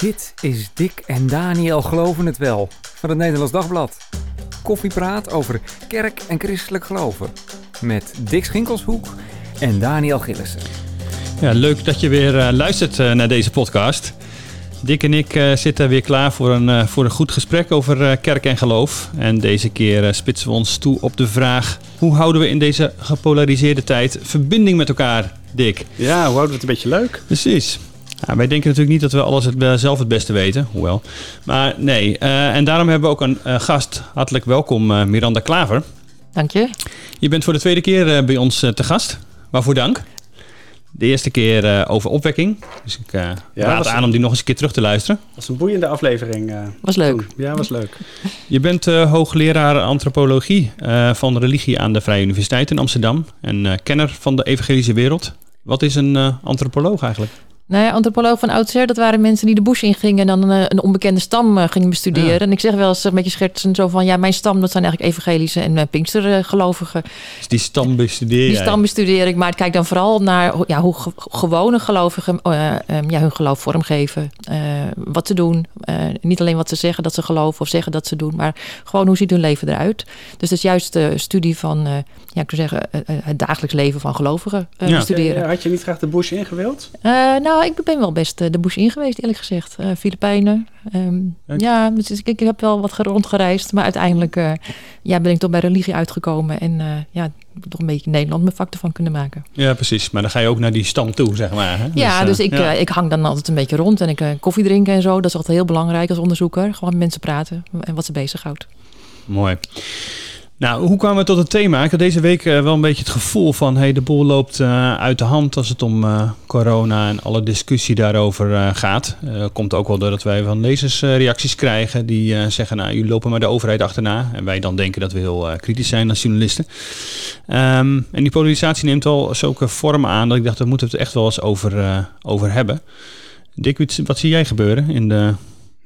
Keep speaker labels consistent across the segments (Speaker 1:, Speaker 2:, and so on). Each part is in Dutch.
Speaker 1: Dit is Dick en Daniel Geloven het Wel van het Nederlands Dagblad. Koffiepraat over kerk en christelijk geloven. Met Dick Schinkelshoek en Daniel Gillissen.
Speaker 2: Ja, leuk dat je weer uh, luistert uh, naar deze podcast. Dick en ik uh, zitten weer klaar voor een, voor een goed gesprek over kerk en geloof. En deze keer spitsen we ons toe op de vraag: hoe houden we in deze gepolariseerde tijd verbinding met elkaar, Dick?
Speaker 3: Ja, hoe houden we het een beetje leuk?
Speaker 2: Precies. Ja, wij denken natuurlijk niet dat we alles het, zelf het beste weten, hoewel. Maar nee, uh, en daarom hebben we ook een uh, gast. Hartelijk welkom, uh, Miranda Klaver.
Speaker 4: Dank je.
Speaker 2: Je bent voor de tweede keer bij ons te gast. Waarvoor dank. De eerste keer over opwekking. Dus ik ja, raad aan om die nog eens een keer terug te luisteren.
Speaker 3: Dat was een boeiende aflevering.
Speaker 4: was leuk.
Speaker 3: Toen. Ja, was leuk.
Speaker 2: Je bent hoogleraar antropologie van religie aan de Vrije Universiteit in Amsterdam. En kenner van de evangelische wereld. Wat is een antropoloog eigenlijk?
Speaker 4: Nou ja, antropoloog van oudsher, dat waren mensen die de bush ingingen en dan een, een onbekende stam uh, gingen bestuderen. Ja. En ik zeg wel eens een beetje schertsend zo van, ja, mijn stam, dat zijn eigenlijk evangelische en uh, pinkstergelovigen.
Speaker 2: Dus die stam bestudeer
Speaker 4: Die stam bestudeer ik, maar ik kijk dan vooral naar ja, hoe ge gewone gelovigen uh, um, ja, hun geloof vormgeven. wat ze doen. niet alleen wat ze zeggen dat ze geloven of zeggen dat ze doen, maar gewoon hoe ziet hun leven eruit. Dus dat is juist de studie van, ja, ik zou zeggen, het dagelijks leven van gelovigen
Speaker 3: ja.
Speaker 4: bestuderen.
Speaker 3: had je niet graag de bush ingewild?
Speaker 4: nou, ik ben wel best de bush in geweest, eerlijk gezegd. Uh, Filipijnen. Um, ja, dus ik, ik, heb wel wat rondgereisd. Maar uiteindelijk uh, ja, ben ik toch bij religie uitgekomen. En uh, ja, toch een beetje Nederland mijn vak ervan kunnen maken.
Speaker 2: Ja, precies. Maar dan ga je ook naar die stam toe, zeg maar. Hè?
Speaker 4: Ja, dus, dus ik, ja. ik hang dan altijd een beetje rond. En ik koffie drinken en zo. Dat is altijd heel belangrijk als onderzoeker. Gewoon met mensen praten en wat ze bezighoudt.
Speaker 2: Mooi. Nou, hoe kwamen we tot het thema? Ik had deze week uh, wel een beetje het gevoel van... Hey, de boel loopt uh, uit de hand als het om uh, corona en alle discussie daarover gaat. komt ook wel doordat wij van lezersreacties krijgen... die zeggen, nou, jullie lopen maar de overheid achterna. En wij dan denken dat we heel kritisch zijn als journalisten. Um, en die polarisatie neemt al zulke vormen aan... dat ik dacht, daar moeten we het echt wel eens over, over hebben. Dick, wat zie jij gebeuren in de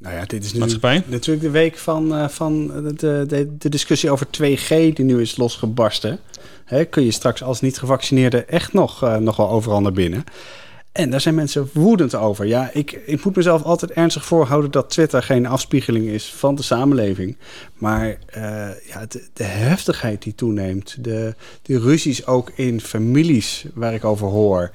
Speaker 3: nou ja, dit is natuurlijk, natuurlijk de week van, uh, van de, de, de, discussie over 2G die nu is losgebarsten. Hè, kun je straks als niet-gevaccineerde echt nog, uh, nog wel overal naar binnen? En daar zijn mensen woedend over. Ja, ik, ik moet mezelf altijd ernstig voorhouden dat Twitter geen afspiegeling is van de samenleving. Maar uh, ja, de, de, heftigheid die toeneemt, de, de ruzies ook in families waar ik over hoor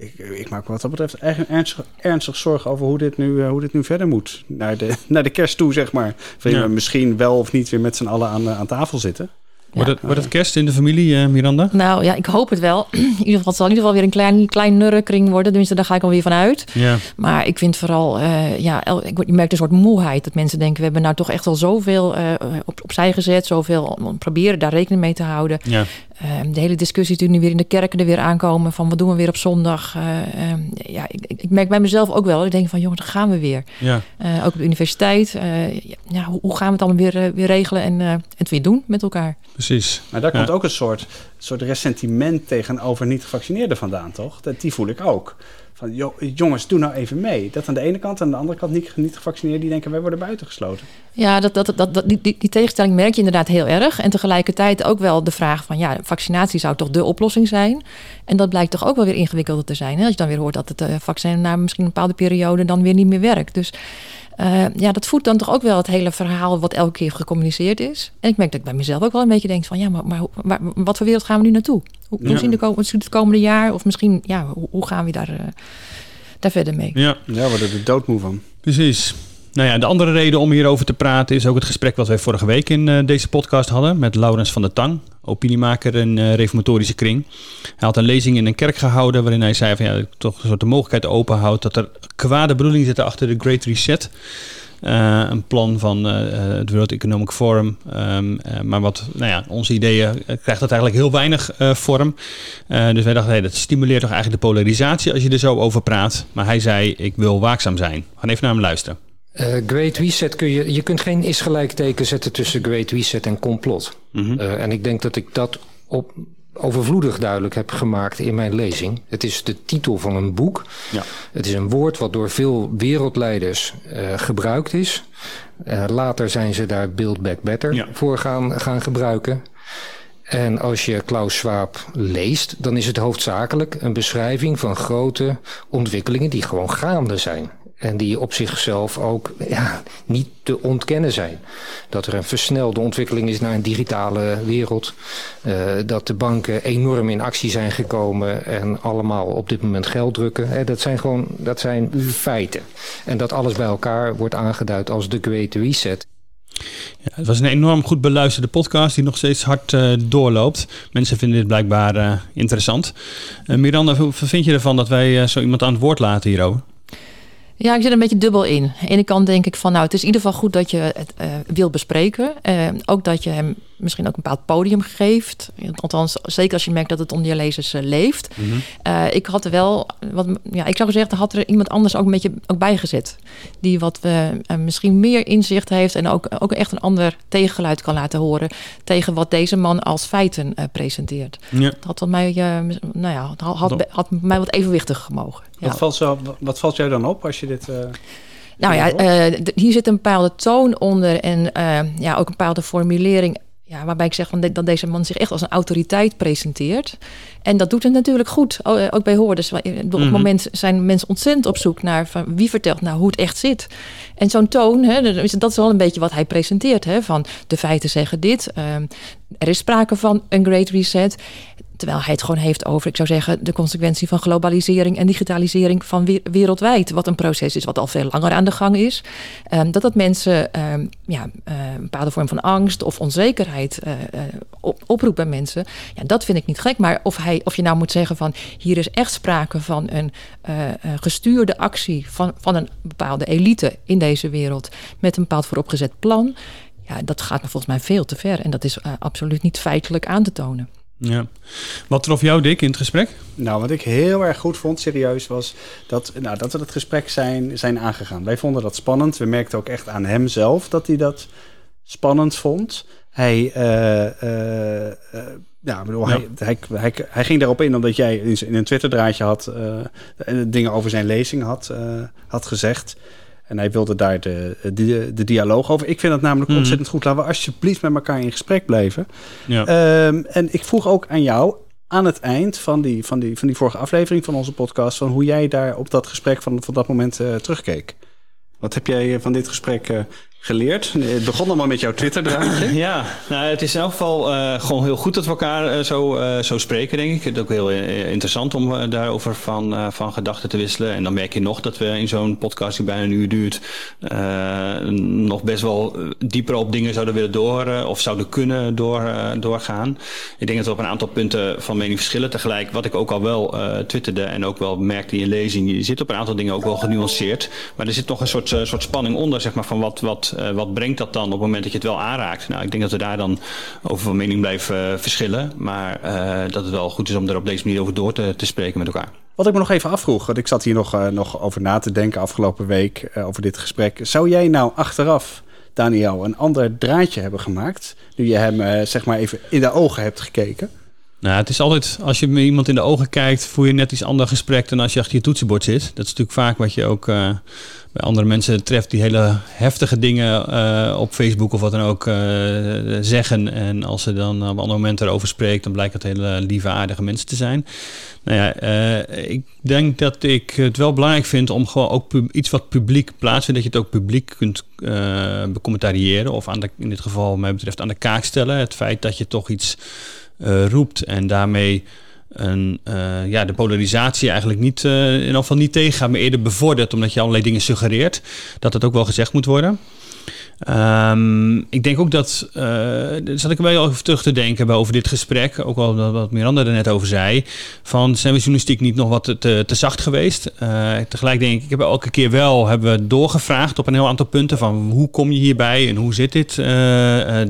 Speaker 3: ik, ik, maak wat dat betreft ernstig, ernstig zorgen over hoe dit, nu, uh, hoe dit nu verder moet. Naar de, naar de kerst toe, zeg maar. Van, ja. Misschien wel of niet weer met z'n allen aan, aan tafel zitten.
Speaker 2: Wordt, het, wordt het kerst in de familie, uh, Miranda?
Speaker 4: Nou ja, ik hoop het wel. In ieder geval, het zal in ieder geval weer een klein, klein nurrenkring worden. Tenminste, daar ga ik alweer van uit.
Speaker 2: Ja.
Speaker 4: Maar ik vind vooral, uh, ja, ik, je merkt een soort moeheid. Dat mensen denken, we hebben nou toch echt al zoveel uh, op, opzij gezet. Zoveel proberen daar rekening mee te houden.
Speaker 2: Ja.
Speaker 4: Um, de hele discussies die nu weer in de kerken er weer aankomen. Van wat doen we weer op zondag? Uh, um, ja, ik, ik, merk bij mezelf ook wel. Ik denk van jongens, dan gaan we weer.
Speaker 2: Ja.
Speaker 4: Uh, ook op de universiteit. Uh, ja, hoe, hoe, gaan we het allemaal weer, weer regelen en het weer doen met elkaar?
Speaker 2: Precies.
Speaker 3: Maar daar komt ook een soort, soort ressentiment tegenover niet-gevaccineerden vandaan, toch? Dat, die voel ik ook. Van jongens, doe nou even mee. Dat aan de ene kant en aan de andere kant niet, niet gevaccineerd die denken wij worden buitengesloten.
Speaker 4: Ja, dat, dat, dat, die, die, tegenstelling merk je inderdaad heel erg. En tegelijkertijd ook wel de vraag van ja, vaccinatie zou toch de oplossing zijn. En dat blijkt toch ook wel weer ingewikkelder te zijn. Hè? Als je dan weer hoort dat het uh, vaccin na misschien een bepaalde periode dan weer niet meer werkt. Dus uh, ja, dat voedt dan toch ook wel het hele verhaal wat elke keer gecommuniceerd is. En ik merk dat ik bij mezelf ook wel een beetje denk van ja, maar, maar, maar wat voor wereld gaan we nu naartoe? Hoe, ja. zien de, het komende jaar? Of misschien, ja, hoe, hoe gaan we daar, uh, daar verder mee?
Speaker 2: Ja,
Speaker 3: ja we worden er doodmoe van.
Speaker 2: Precies. Nou ja, de andere reden om hierover te praten is ook het gesprek wat wij vorige week in uh, deze podcast hadden met Laurens van der Tang, opiniemaker in uh, reformatorische kring. Hij had een lezing in een kerk gehouden waarin hij zei van ja, toch een soort de mogelijkheid openhoudt dat er kwade bedoelingen zitten achter de Great Reset. Uh, een plan van uh, het World Economic Forum. Um, uh, maar wat, nou ja, onze ideeën krijgt dat eigenlijk heel weinig vorm. dus wij dachten, hey, dat stimuleert toch eigenlijk de polarisatie als je er zo over praat. Maar hij zei, ik wil waakzaam zijn. We gaan even naar hem luisteren.
Speaker 5: Uh, Great Reset kun je, je kunt geen is gelijkteken zetten tussen Great Reset en complot.
Speaker 2: Mm -hmm.
Speaker 5: uh, en ik denk dat ik dat op overvloedig duidelijk heb gemaakt in mijn lezing. Het is de titel van een boek.
Speaker 2: Ja.
Speaker 5: Het is een woord wat door veel wereldleiders uh, gebruikt is. later zijn ze daar Build Back Better
Speaker 2: ja.
Speaker 5: voor gaan, gaan gebruiken. En als je Klaus Schwab leest, dan is het hoofdzakelijk een beschrijving van grote ontwikkelingen die gewoon gaande zijn. En die op zichzelf ook ja, niet te ontkennen zijn. Dat er een versnelde ontwikkeling is naar een digitale wereld. Uh, dat de banken enorm in actie zijn gekomen en allemaal op dit moment geld drukken. dat zijn gewoon dat zijn feiten. En dat alles bij elkaar wordt aangeduid als de Great Reset.
Speaker 2: Ja, het was een enorm goed beluisterde podcast die nog steeds hard uh, doorloopt. Mensen vinden dit blijkbaar uh, interessant. Miranda, hoe vind je ervan dat wij zo iemand aan het woord laten hierover?
Speaker 4: Ja, ik zit een beetje dubbel in. Aan de ene kant denk ik van, nou, het is in ieder geval goed dat je het uh, wilt bespreken. Uh, ook dat je hem misschien ook een bepaald podium geeft. Althans, zeker als je merkt dat het onder je lezers uh, leeft. Mm -hmm. ik had er wel, wat, ja, ik zou zeggen, had er iemand anders ook een beetje ook bijgezet. Die wat misschien meer inzicht heeft en ook, ook echt een ander tegengeluid kan laten horen. Tegen wat deze man als feiten presenteert. Ja. Dat had, wat mij, nou ja, had, had mij wat evenwichtig gemogen.
Speaker 3: Wat, valt zo, wat valt jou dan op als je dit... Uh,
Speaker 4: nou ja, uh, hier zit een bepaalde toon onder en uh, ja, ook een bepaalde formulering. Ja, waarbij ik zeg van de, dat deze man zich echt als een autoriteit presenteert. En dat doet het natuurlijk goed, ook bij hoorders. Op het mm -hmm. moment zijn mensen ontzettend op zoek naar van wie vertelt nou hoe het echt zit. En zo'n toon, hè, dat is wel een beetje wat hij presenteert. Hè, van de feiten zeggen dit, uh, er is sprake van een great reset. Terwijl hij het gewoon heeft over, ik zou zeggen, de consequentie van globalisering en digitalisering van wereldwijd. Wat een proces is wat al veel langer aan de gang is. Um, dat dat mensen um, ja, uh, een bepaalde vorm van angst of onzekerheid uh, op, oproept bij mensen. Ja, dat vind ik niet gek. Maar of, hij, of je nou moet zeggen van hier is echt sprake van een gestuurde actie van, van een bepaalde elite in deze wereld met een bepaald vooropgezet plan. Ja, dat gaat me volgens mij veel te ver. En dat is absoluut niet feitelijk aan te tonen.
Speaker 2: Ja. Wat trof jou, Dick, in het gesprek?
Speaker 3: Nou, wat ik heel erg goed vond, serieus, was dat, nou, dat we het gesprek zijn, zijn aangegaan. Wij vonden dat spannend. We merkten ook echt aan hem zelf dat hij dat spannend vond. Hij, uh, uh, ja, bedoel, ja. Hij, hij, hij, hij, ging daarop in omdat jij in een Twitter-draadje had dingen over zijn lezing had, had gezegd. En hij wilde daar de, de, de dialoog over. Ik vind dat namelijk mm. ontzettend goed. Laten we alsjeblieft met elkaar in gesprek blijven. Ja. Um, en ik vroeg ook aan jou aan het eind van die, van, die, van die vorige aflevering van onze podcast... van hoe jij daar op dat gesprek van, van dat moment uh, terugkeek. Wat heb jij van dit gesprek uh, geleerd? Het begon allemaal met jouw Twitter-draadje.
Speaker 2: ja, nou, het is in elk geval uh, gewoon heel goed dat we elkaar uh, zo, zo spreken, denk ik. Het is ook heel interessant om daarover van, van gedachten te wisselen. En dan merk je nog dat we in zo'n podcast die bijna een uur duurt... nog best wel dieper op dingen zouden willen door... of zouden kunnen door, doorgaan. Ik denk dat we op een aantal punten van mening verschillen. Tegelijk, wat ik ook al wel twitterde en ook wel merkte in lezing... je zit op een aantal dingen ook wel genuanceerd. Maar er zit nog een soort, soort spanning onder, zeg maar, van wat... wat uh, wat brengt dat dan op het moment dat je het wel aanraakt? Nou, ik denk dat we daar dan over van mening blijven uh, verschillen. Maar uh, dat het wel goed is om er op deze manier over door te, te spreken met elkaar.
Speaker 3: Wat ik me nog even afvroeg, want ik zat hier nog, nog over na te denken afgelopen week over dit gesprek. Zou jij nou achteraf, Daniel, een ander draadje hebben gemaakt? Nu je hem zeg maar even in de ogen hebt gekeken?
Speaker 2: Nou, het is altijd, als je met iemand in de ogen kijkt, voel je net iets ander gesprek dan als je achter je toetsenbord zit. Dat is natuurlijk vaak wat je ook uh, bij andere mensen treft die hele heftige dingen uh, op Facebook of wat dan ook uh, zeggen. En als ze dan op een ander moment erover spreekt, dan blijkt het hele lieve, aardige mensen te zijn. Nou ja, ik denk dat ik het wel belangrijk vind om gewoon ook iets wat publiek plaatsen, dat je het ook publiek kunt becommentariëren. Of aan in dit geval, mij betreft, aan de kaak stellen. Het feit dat je toch iets uh, roept en daarmee een, uh, ja, de polarisatie eigenlijk niet, uh, in ieder geval niet tegengaat, maar eerder bevordert, omdat je allerlei dingen suggereert, dat het ook wel gezegd moet worden. Um, ik denk ook dat, uh, zat ik wel over terug te denken over dit gesprek, ook al wat Miranda er net over zei, van zijn we journalistiek niet nog wat te, te zacht geweest? Uh, tegelijk denk ik, ik heb elke keer wel, hebben we doorgevraagd op een heel aantal punten van hoe kom je hierbij en hoe zit dit uh,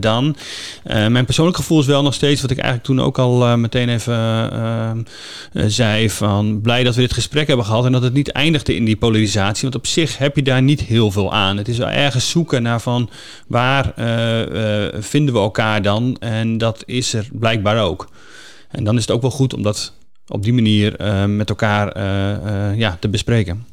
Speaker 2: dan? mijn persoonlijk gevoel is wel nog steeds, wat ik eigenlijk toen ook al meteen even zei, van blij dat we dit gesprek hebben gehad en dat het niet eindigde in die polarisatie, want op zich heb je daar niet heel veel aan. Het is wel ergens zoeken naar van waar uh, uh, vinden we elkaar dan? En dat is er blijkbaar ook. En dan is het ook wel goed om dat op die manier uh, met elkaar ja, te bespreken.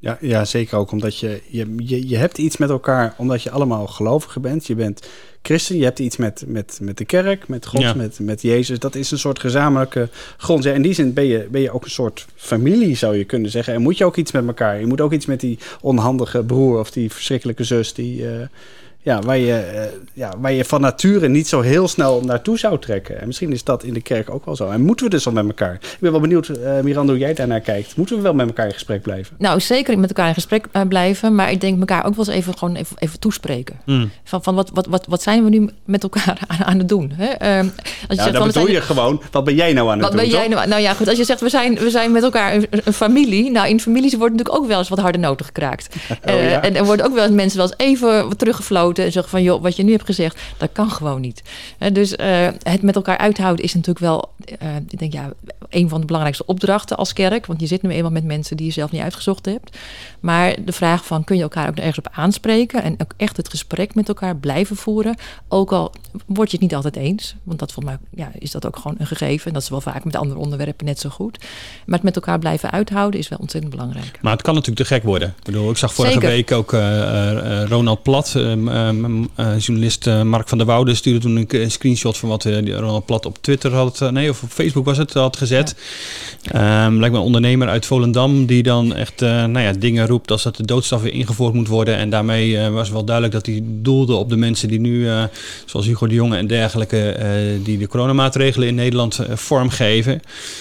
Speaker 3: Ja, ja, zeker ook omdat je, je, je, je hebt iets met elkaar, omdat je allemaal gelovigen bent. Je bent christen, je hebt iets met, met, met de kerk, met God, met, met Jezus. Dat is een soort gezamenlijke grond. Ja, in die zin ben je, ben je ook een soort familie, zou je kunnen zeggen. En moet je ook iets met elkaar. Je moet ook iets met die onhandige broer of die verschrikkelijke zus die... Uh, ja, waar, je, uh, ja, waar je van nature niet zo heel snel naartoe zou trekken. En misschien is dat in de kerk ook wel zo. En moeten we dus al met elkaar? Ik ben wel benieuwd, uh, Miranda, hoe jij daarnaar kijkt. Moeten we wel met elkaar in gesprek blijven?
Speaker 4: Nou, zeker met elkaar in gesprek uh, blijven. Maar ik denk elkaar ook wel eens even, gewoon even, even toespreken. Mm. Van, van wat, wat, wat, wat zijn we nu met elkaar aan, aan het doen? Hè?
Speaker 3: als je ja, zegt, dan bedoel je gewoon, wat ben jij nou aan het
Speaker 4: wat
Speaker 3: doen?
Speaker 4: Ben jij nou, nou ja, goed, als je zegt, we zijn, we zijn met elkaar een, een familie. Nou, in families wordt natuurlijk ook wel eens wat harde noten gekraakt. Oh, ja. En er worden ook wel eens mensen wel eens even teruggefloten en zeggen van, joh, wat je nu hebt gezegd, dat kan gewoon niet. dus uh, het met elkaar uithouden is natuurlijk wel, uh, ik denk ja, een van de belangrijkste opdrachten als kerk. Want je zit nu eenmaal met mensen die je zelf niet uitgezocht hebt. Maar de vraag van kun je elkaar ook ergens op aanspreken en ook echt het gesprek met elkaar blijven voeren. Ook al word je het niet altijd eens, want dat volgens mij ja, is dat ook gewoon een gegeven. En dat is wel vaak met andere onderwerpen net zo goed. Maar het met elkaar blijven uithouden is wel ontzettend belangrijk.
Speaker 2: Maar het kan natuurlijk te gek worden. Ik bedoel, ik zag vorige Zeker. week ook uh, Ronald Plat, journalist Mark van der Woude, stuurde toen een, screenshot van wat Ronald Plat op Twitter had, nee, of op Facebook was het, had gezet. Ja. Um, lijkt me een ondernemer uit Volendam die dan echt nou ja, dingen roept als dat de doodstraf weer ingevoerd moet worden. En daarmee was wel duidelijk dat hij doelde op de mensen die nu, zoals Hugo de Jonge en dergelijke, die de coronamaatregelen in Nederland vormgeven.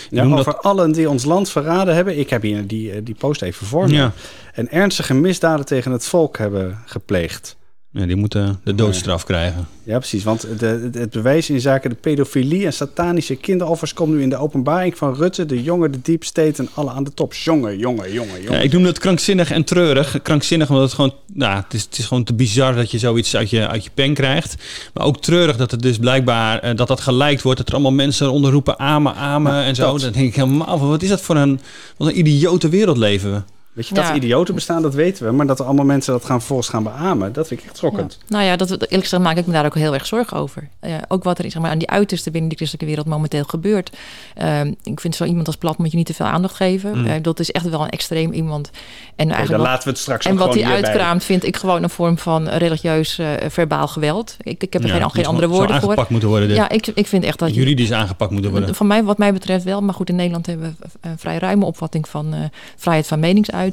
Speaker 3: Ja, over dat... allen die ons land verraden hebben. Ik heb hier die, die post even voor me. Ja. En ernstige misdaden tegen het volk hebben gepleegd.
Speaker 2: Ja, die moeten de doodstraf krijgen.
Speaker 3: Ja, precies. Want de, het bewijs in zaken de pedofilie en satanische kinderoffers komt nu in de openbaring van Rutte, de jongen, de deep state en alle aan de top. Jongen, jongen, jongen, jongen.
Speaker 2: Ja, ik noem het krankzinnig en treurig. Krankzinnig omdat het gewoon, nou, het is, het is gewoon te bizar dat je zoiets uit je, uit je pen krijgt. Maar ook treurig dat het dus blijkbaar, uh, dat dat gelijkt wordt. Dat er allemaal mensen onderroepen amen, amen en zo. Dat. Dan denk ik helemaal van, wat is dat voor een, wat een idiote wereld leven we?
Speaker 3: Weet je, dat ja. idioten bestaan, dat weten we. Maar dat er allemaal mensen dat gaan vervolgens gaan beamen, dat vind ik echt schokkend.
Speaker 4: Ja. Nou ja, dat, eerlijk gezegd maak ik me daar ook heel erg zorgen over. Uh, ook wat er zeg maar, aan die uiterste binnen die christelijke wereld momenteel gebeurt. Uh, ik vind zo iemand als plat moet je niet te veel aandacht geven. Mm. Uh, dat is echt wel een extreem iemand. En,
Speaker 3: eigenlijk dan laten we het straks
Speaker 4: En wat hij uitkraamt vind ik gewoon een vorm van religieus verbaal geweld. Ik, ik heb er ja, geen, geen andere woorden voor.
Speaker 2: aangepakt moeten worden.
Speaker 4: Ja, ik, ik vind echt dat...
Speaker 2: Juridisch aangepakt moeten worden.
Speaker 4: Van mij, wat mij betreft wel. Maar goed, in Nederland hebben we een vrij ruime opvatting van vrijheid van meningsuiting.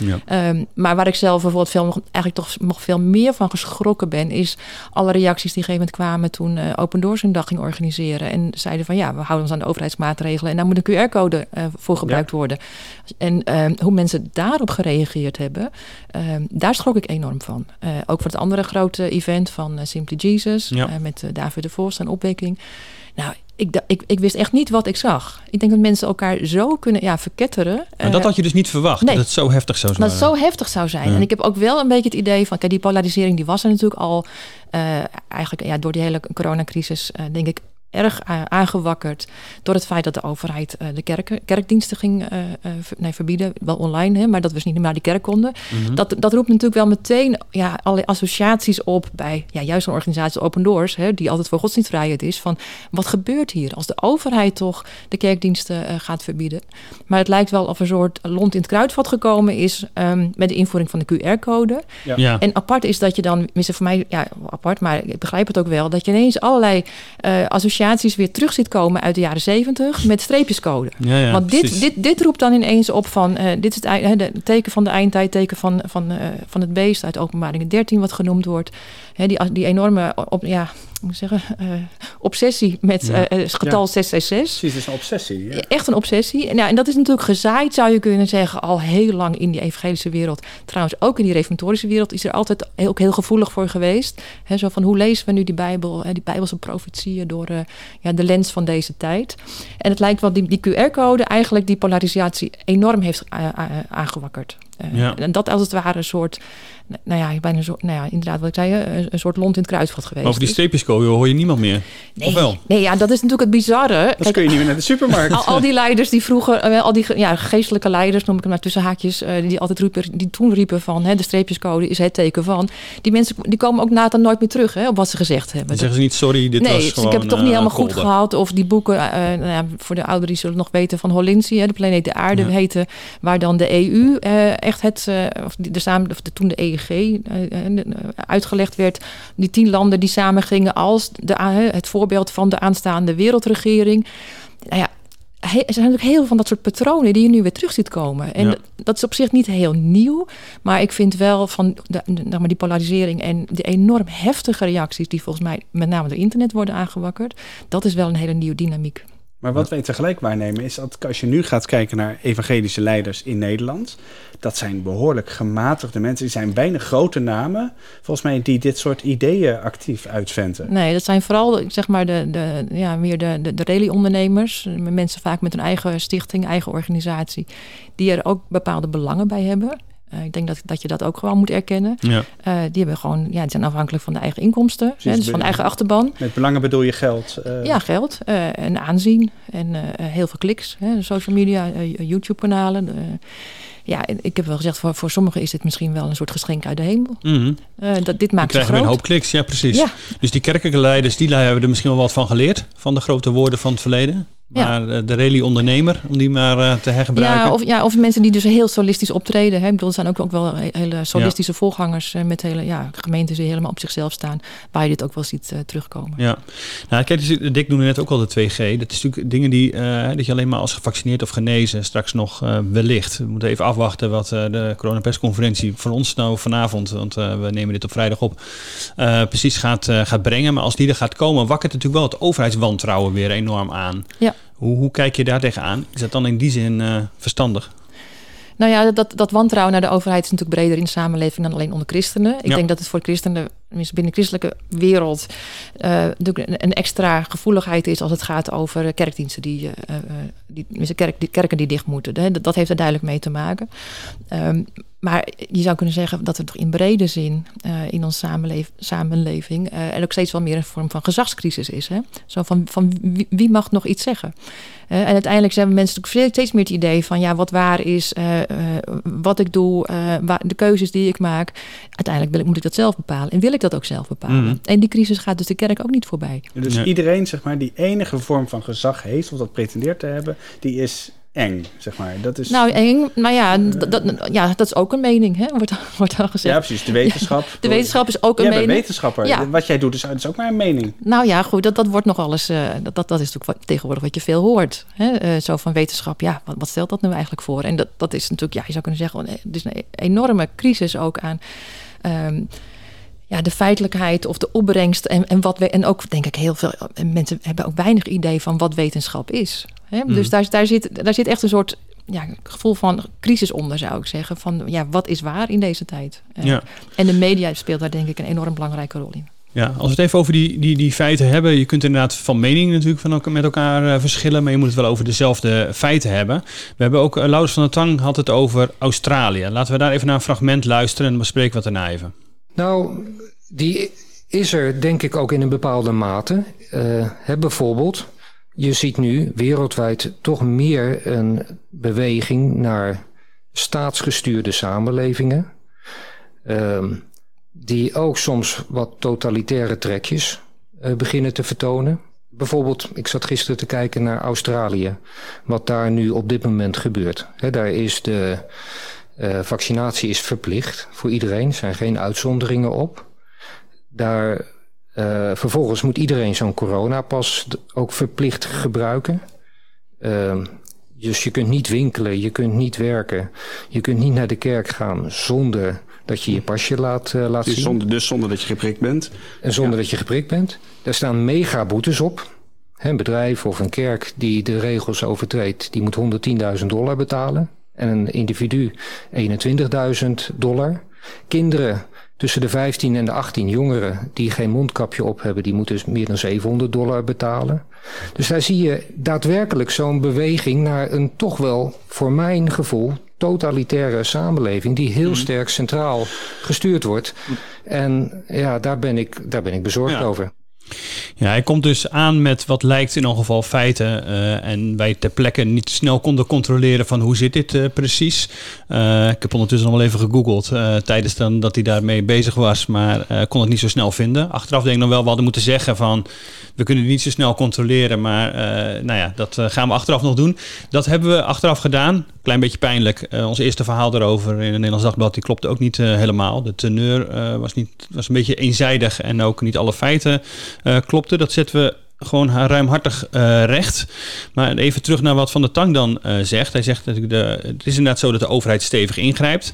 Speaker 4: Ja. Um, maar waar ik zelf bijvoorbeeld veel, eigenlijk toch nog veel meer van geschrokken ben, is alle reacties die op een gegeven moment kwamen toen uh, Open Doors een dag ging organiseren. En zeiden van ja, we houden ons aan de overheidsmaatregelen en daar moet een QR-code uh, voor gebruikt ja. worden. En um, hoe mensen daarop gereageerd hebben, um, daar schrok ik enorm van. Uh, ook voor het andere grote event van Simply Jesus, ja. met David de Vos en opwekking. Nou, ik, ik, ik, wist echt niet wat ik zag. Ik denk dat mensen elkaar zo kunnen ja, verketteren.
Speaker 2: Maar dat had je dus niet verwacht, nee, dat het zo heftig zou zijn.
Speaker 4: Dat het zo heftig zou zijn. Ja. En ik heb ook wel een beetje het idee van... Kijk, die polarisering die was er natuurlijk al... Uh, eigenlijk ja, door die hele coronacrisis, uh, denk ik erg aangewakkerd door het feit dat de overheid uh, de kerken, kerkdiensten ging uh, uh, nee, verbieden, wel online, hè, maar dat we dus niet meer naar die kerk konden. Mm -hmm. dat, dat roept natuurlijk wel meteen ja, alle associaties op bij ja, juist een organisatie Open Doors, hè, die altijd voor godsdienstvrijheid is, van wat gebeurt hier als de overheid toch de kerkdiensten gaat verbieden. Maar het lijkt wel of een soort lont in het kruidvat gekomen is um, met de invoering van de QR-code. Ja. Ja. En apart is dat je dan, tenminste voor mij, ja, apart, maar ik begrijp het ook wel, dat je ineens allerlei associaties associaties weer terug ziet komen uit de jaren zeventig met streepjescode. Ja, ja, Want dit, dit, dit roept dan ineens op van uh, dit is het, het, teken van de eindtijd, teken van, van, uh, van het beest uit openbaringen 13 wat genoemd wordt. He, die, die enorme op, ja, moet zeggen, uh, obsessie met ja. uh, getal ja. 666.
Speaker 3: Precies, is een obsessie. Ja.
Speaker 4: Echt een obsessie. En, ja, en dat is natuurlijk gezaaid, zou je kunnen zeggen, al heel lang in die evangelische wereld. Trouwens, ook in die reformatorische wereld is er altijd ook heel gevoelig voor geweest. He, zo van, hoe lezen we nu die Bijbel, he, die Bijbelse profetieën door uh, ja, de lens van deze tijd. En het lijkt wel die, die QR-code eigenlijk die polarisatie enorm heeft aangewakkerd. Ja. En dat als het ware een soort nou ja, bijna zo, nou ja, inderdaad wat ik zei, een, een soort lont in het kruidvat geweest.
Speaker 2: Over die streepjescode hoor je niemand meer.
Speaker 4: Nee, wel? nee ja, dat is natuurlijk het bizarre.
Speaker 3: Dat kun je niet meer naar de supermarkt.
Speaker 4: Al, al die leiders die vroeger, eh, al die ja, geestelijke leiders, noem ik hem maar tussen haakjes, uh, die altijd riepen, die toen riepen van hè, de streepjescode is het teken van. Die mensen die komen ook na nooit meer terug hè, op wat ze gezegd hebben. Dan
Speaker 2: zeggen ze niet sorry, dit
Speaker 4: nee,
Speaker 2: was gewoon...
Speaker 4: Nee, ik heb het toch niet eh, helemaal goed gehad. Of die boeken, nou ja, voor de ouderen die zullen nog weten van Holinsi, de planeet de aarde ja. heette, waar dan de EU echt het, of de, samen, of de, toen de EEG uitgelegd werd, die tien landen die samen gingen als de, het voorbeeld van de aanstaande wereldregering. Nou ja, er zijn natuurlijk heel veel van dat soort patronen die je nu weer terug ziet komen. En dat is op zich niet heel nieuw. Maar ik vind wel van de, de, die polarisering en de enorm heftige reacties die volgens mij met name door internet worden aangewakkerd. Dat is wel een hele nieuwe dynamiek.
Speaker 3: Maar wat wij tegelijk waarnemen is dat als je nu gaat kijken naar evangelische leiders in Nederland, dat zijn behoorlijk gematigde mensen. Die zijn weinig grote namen, volgens mij, die dit soort ideeën actief uitventen.
Speaker 4: Nee, dat zijn vooral zeg maar de, de, ja, meer de, de, de rally-ondernemers. Mensen vaak met een eigen stichting, eigen organisatie, die er ook bepaalde belangen bij hebben. Uh, ik denk dat, dat je dat ook gewoon moet erkennen. Ja. Uh, die hebben gewoon, ja, die zijn afhankelijk van de eigen inkomsten, hè, dus van de eigen achterban.
Speaker 3: Met belangen bedoel je geld?
Speaker 4: Uh... Ja, geld en aanzien en heel veel kliks. Hè, social media, YouTube-kanalen. ja, ik heb wel gezegd, voor, voor sommigen is dit misschien wel een soort geschenk uit de hemel. Mm -hmm. dat, dit maakt
Speaker 2: krijgen we een hoop kliks, ja precies. Ja. Dus die kerkelijke leiders, die hebben er misschien wel wat van geleerd, van de grote woorden van het verleden. Maar ja. de rally-ondernemer, om die maar uh, te hergebruiken.
Speaker 4: Ja of, ja, of mensen die dus heel solistisch optreden. Hè. Ik bedoel, er zijn ook, ook wel hele solistische ja. voorgangers uh, met hele ja, gemeentes die helemaal op zichzelf staan. Waar je dit ook wel ziet uh, terugkomen.
Speaker 2: Ja, nou kijk, dus, Dick noemde net ook al de 2G. Dat is natuurlijk dingen die dat je alleen maar als gevaccineerd of genezen straks nog wellicht. We moeten even afwachten wat de coronapersconferentie van ons nou vanavond, want we nemen dit op vrijdag op, precies gaat, gaat brengen. Maar als die er gaat komen, wakkert natuurlijk wel het overheidswantrouwen weer enorm aan.
Speaker 4: Ja.
Speaker 2: Hoe, hoe kijk je daar tegenaan? Is dat dan in die zin uh, verstandig?
Speaker 4: Nou ja, dat, dat wantrouwen naar de overheid is natuurlijk breder in de samenleving dan alleen onder christenen. Ik denk dat het voor christenen, binnen de christelijke wereld, uh, een extra gevoeligheid is als het gaat over kerkdiensten die, uh, die, kerk, die kerken die dicht moeten. Dat, dat heeft er duidelijk mee te maken. Um, maar je zou kunnen zeggen dat er toch in brede zin in onze samenlev samenleving uh, ook steeds wel meer een vorm van gezagscrisis is. Hè? Zo van, van wie, mag nog iets zeggen? En uiteindelijk zijn mensen natuurlijk steeds meer het idee van ja, wat waar is, wat ik doe, waar, de keuzes die ik maak. Uiteindelijk wil ik, moet ik dat zelf bepalen en wil ik dat ook zelf bepalen. Mm. En die crisis gaat dus de kerk ook niet voorbij.
Speaker 3: Dus nee. iedereen, zeg maar, die enige vorm van gezag heeft of dat pretendeert te hebben, die is eng, zeg maar. Dat is,
Speaker 4: nou, eng, maar ja, dat, ja, dat is ook een mening, hè? Wordt, wordt dan gezegd.
Speaker 3: Ja, precies. De wetenschap.
Speaker 4: de wetenschap is ook een
Speaker 3: jij
Speaker 4: mening.
Speaker 3: Bent wetenschapper. Ja. Wat jij doet is, is ook maar een mening.
Speaker 4: Nou ja, goed, dat, dat wordt nog alles... Uh, dat, dat, dat is natuurlijk tegenwoordig wat je veel hoort. Hè? Uh, zo van wetenschap, ja, wat, wat stelt dat nu eigenlijk voor? En dat, dat is natuurlijk, ja, je zou kunnen zeggen... het is een enorme crisis ook aan... Um, ja, de feitelijkheid of de opbrengst en, en wat we en ook denk ik heel veel mensen hebben ook weinig idee van wat wetenschap is. Hè? Mm. Dus daar, daar, zit, daar zit echt een soort ja, gevoel van crisis onder, zou ik zeggen. Van ja, wat is waar in deze tijd? Ja. En de media speelt daar denk ik een enorm belangrijke rol in.
Speaker 2: Ja, als we het even over die, die, die feiten hebben. Je kunt inderdaad van mening natuurlijk van elkaar, met elkaar uh, verschillen. Maar je moet het wel over dezelfde feiten hebben. We hebben ook, Laurens van der Tang had het over Australië. Laten we daar even naar een fragment luisteren en bespreken we het daarna even.
Speaker 5: Nou, die is er denk ik ook in een bepaalde mate. Uh, bijvoorbeeld, je ziet nu wereldwijd toch meer een beweging naar staatsgestuurde samenlevingen. Uh, die ook soms wat totalitaire trekjes uh, beginnen te vertonen. Bijvoorbeeld, ik zat gisteren te kijken naar Australië. Wat daar nu op dit moment gebeurt. Daar is de uh, vaccinatie is verplicht voor iedereen. Er zijn geen uitzonderingen op. Daar, uh, vervolgens moet iedereen zo'n coronapas ook verplicht gebruiken. Uh, dus je kunt niet winkelen, je kunt niet werken, je kunt niet naar de kerk gaan zonder dat je je pasje laat, uh, laat
Speaker 3: dus
Speaker 5: zien.
Speaker 3: Zonder, dus zonder dat je geprikt bent?
Speaker 5: En zonder ja. dat je geprikt bent. Daar staan mega boetes op. Een bedrijf of een kerk die de regels overtreedt, die moet 110.000 dollar betalen. En een individu 21.000 dollar. Kinderen Tussen de 15 en de 18 jongeren die geen mondkapje op hebben, die moeten dus meer dan 700 dollar betalen. Dus daar zie je daadwerkelijk zo'n beweging naar een toch wel, voor mijn gevoel, totalitaire samenleving die heel mm. sterk centraal gestuurd wordt. En ja, daar ben ik, daar ben ik bezorgd ja. over.
Speaker 2: Ja, hij komt dus aan met wat lijkt in ieder geval feiten. Uh, en wij ter plekke niet snel konden controleren van hoe zit dit uh, precies. Uh, ik heb ondertussen nog wel even gegoogeld tijdens dan dat hij daarmee bezig was. Maar kon het niet zo snel vinden. Achteraf denk ik nog wel, we hadden moeten zeggen van... We kunnen het niet zo snel controleren, maar nou ja, dat gaan we achteraf nog doen. Dat hebben we achteraf gedaan. Klein beetje pijnlijk. ons eerste verhaal erover in het Nederlands Dagblad, die klopte ook niet helemaal. De teneur was, niet, was een beetje eenzijdig en ook niet alle feiten klopten. Dat zetten we gewoon ruimhartig uh, recht. Maar even terug naar wat Van der Tang dan uh, zegt. Hij zegt dat de, het is inderdaad zo dat de overheid stevig ingrijpt.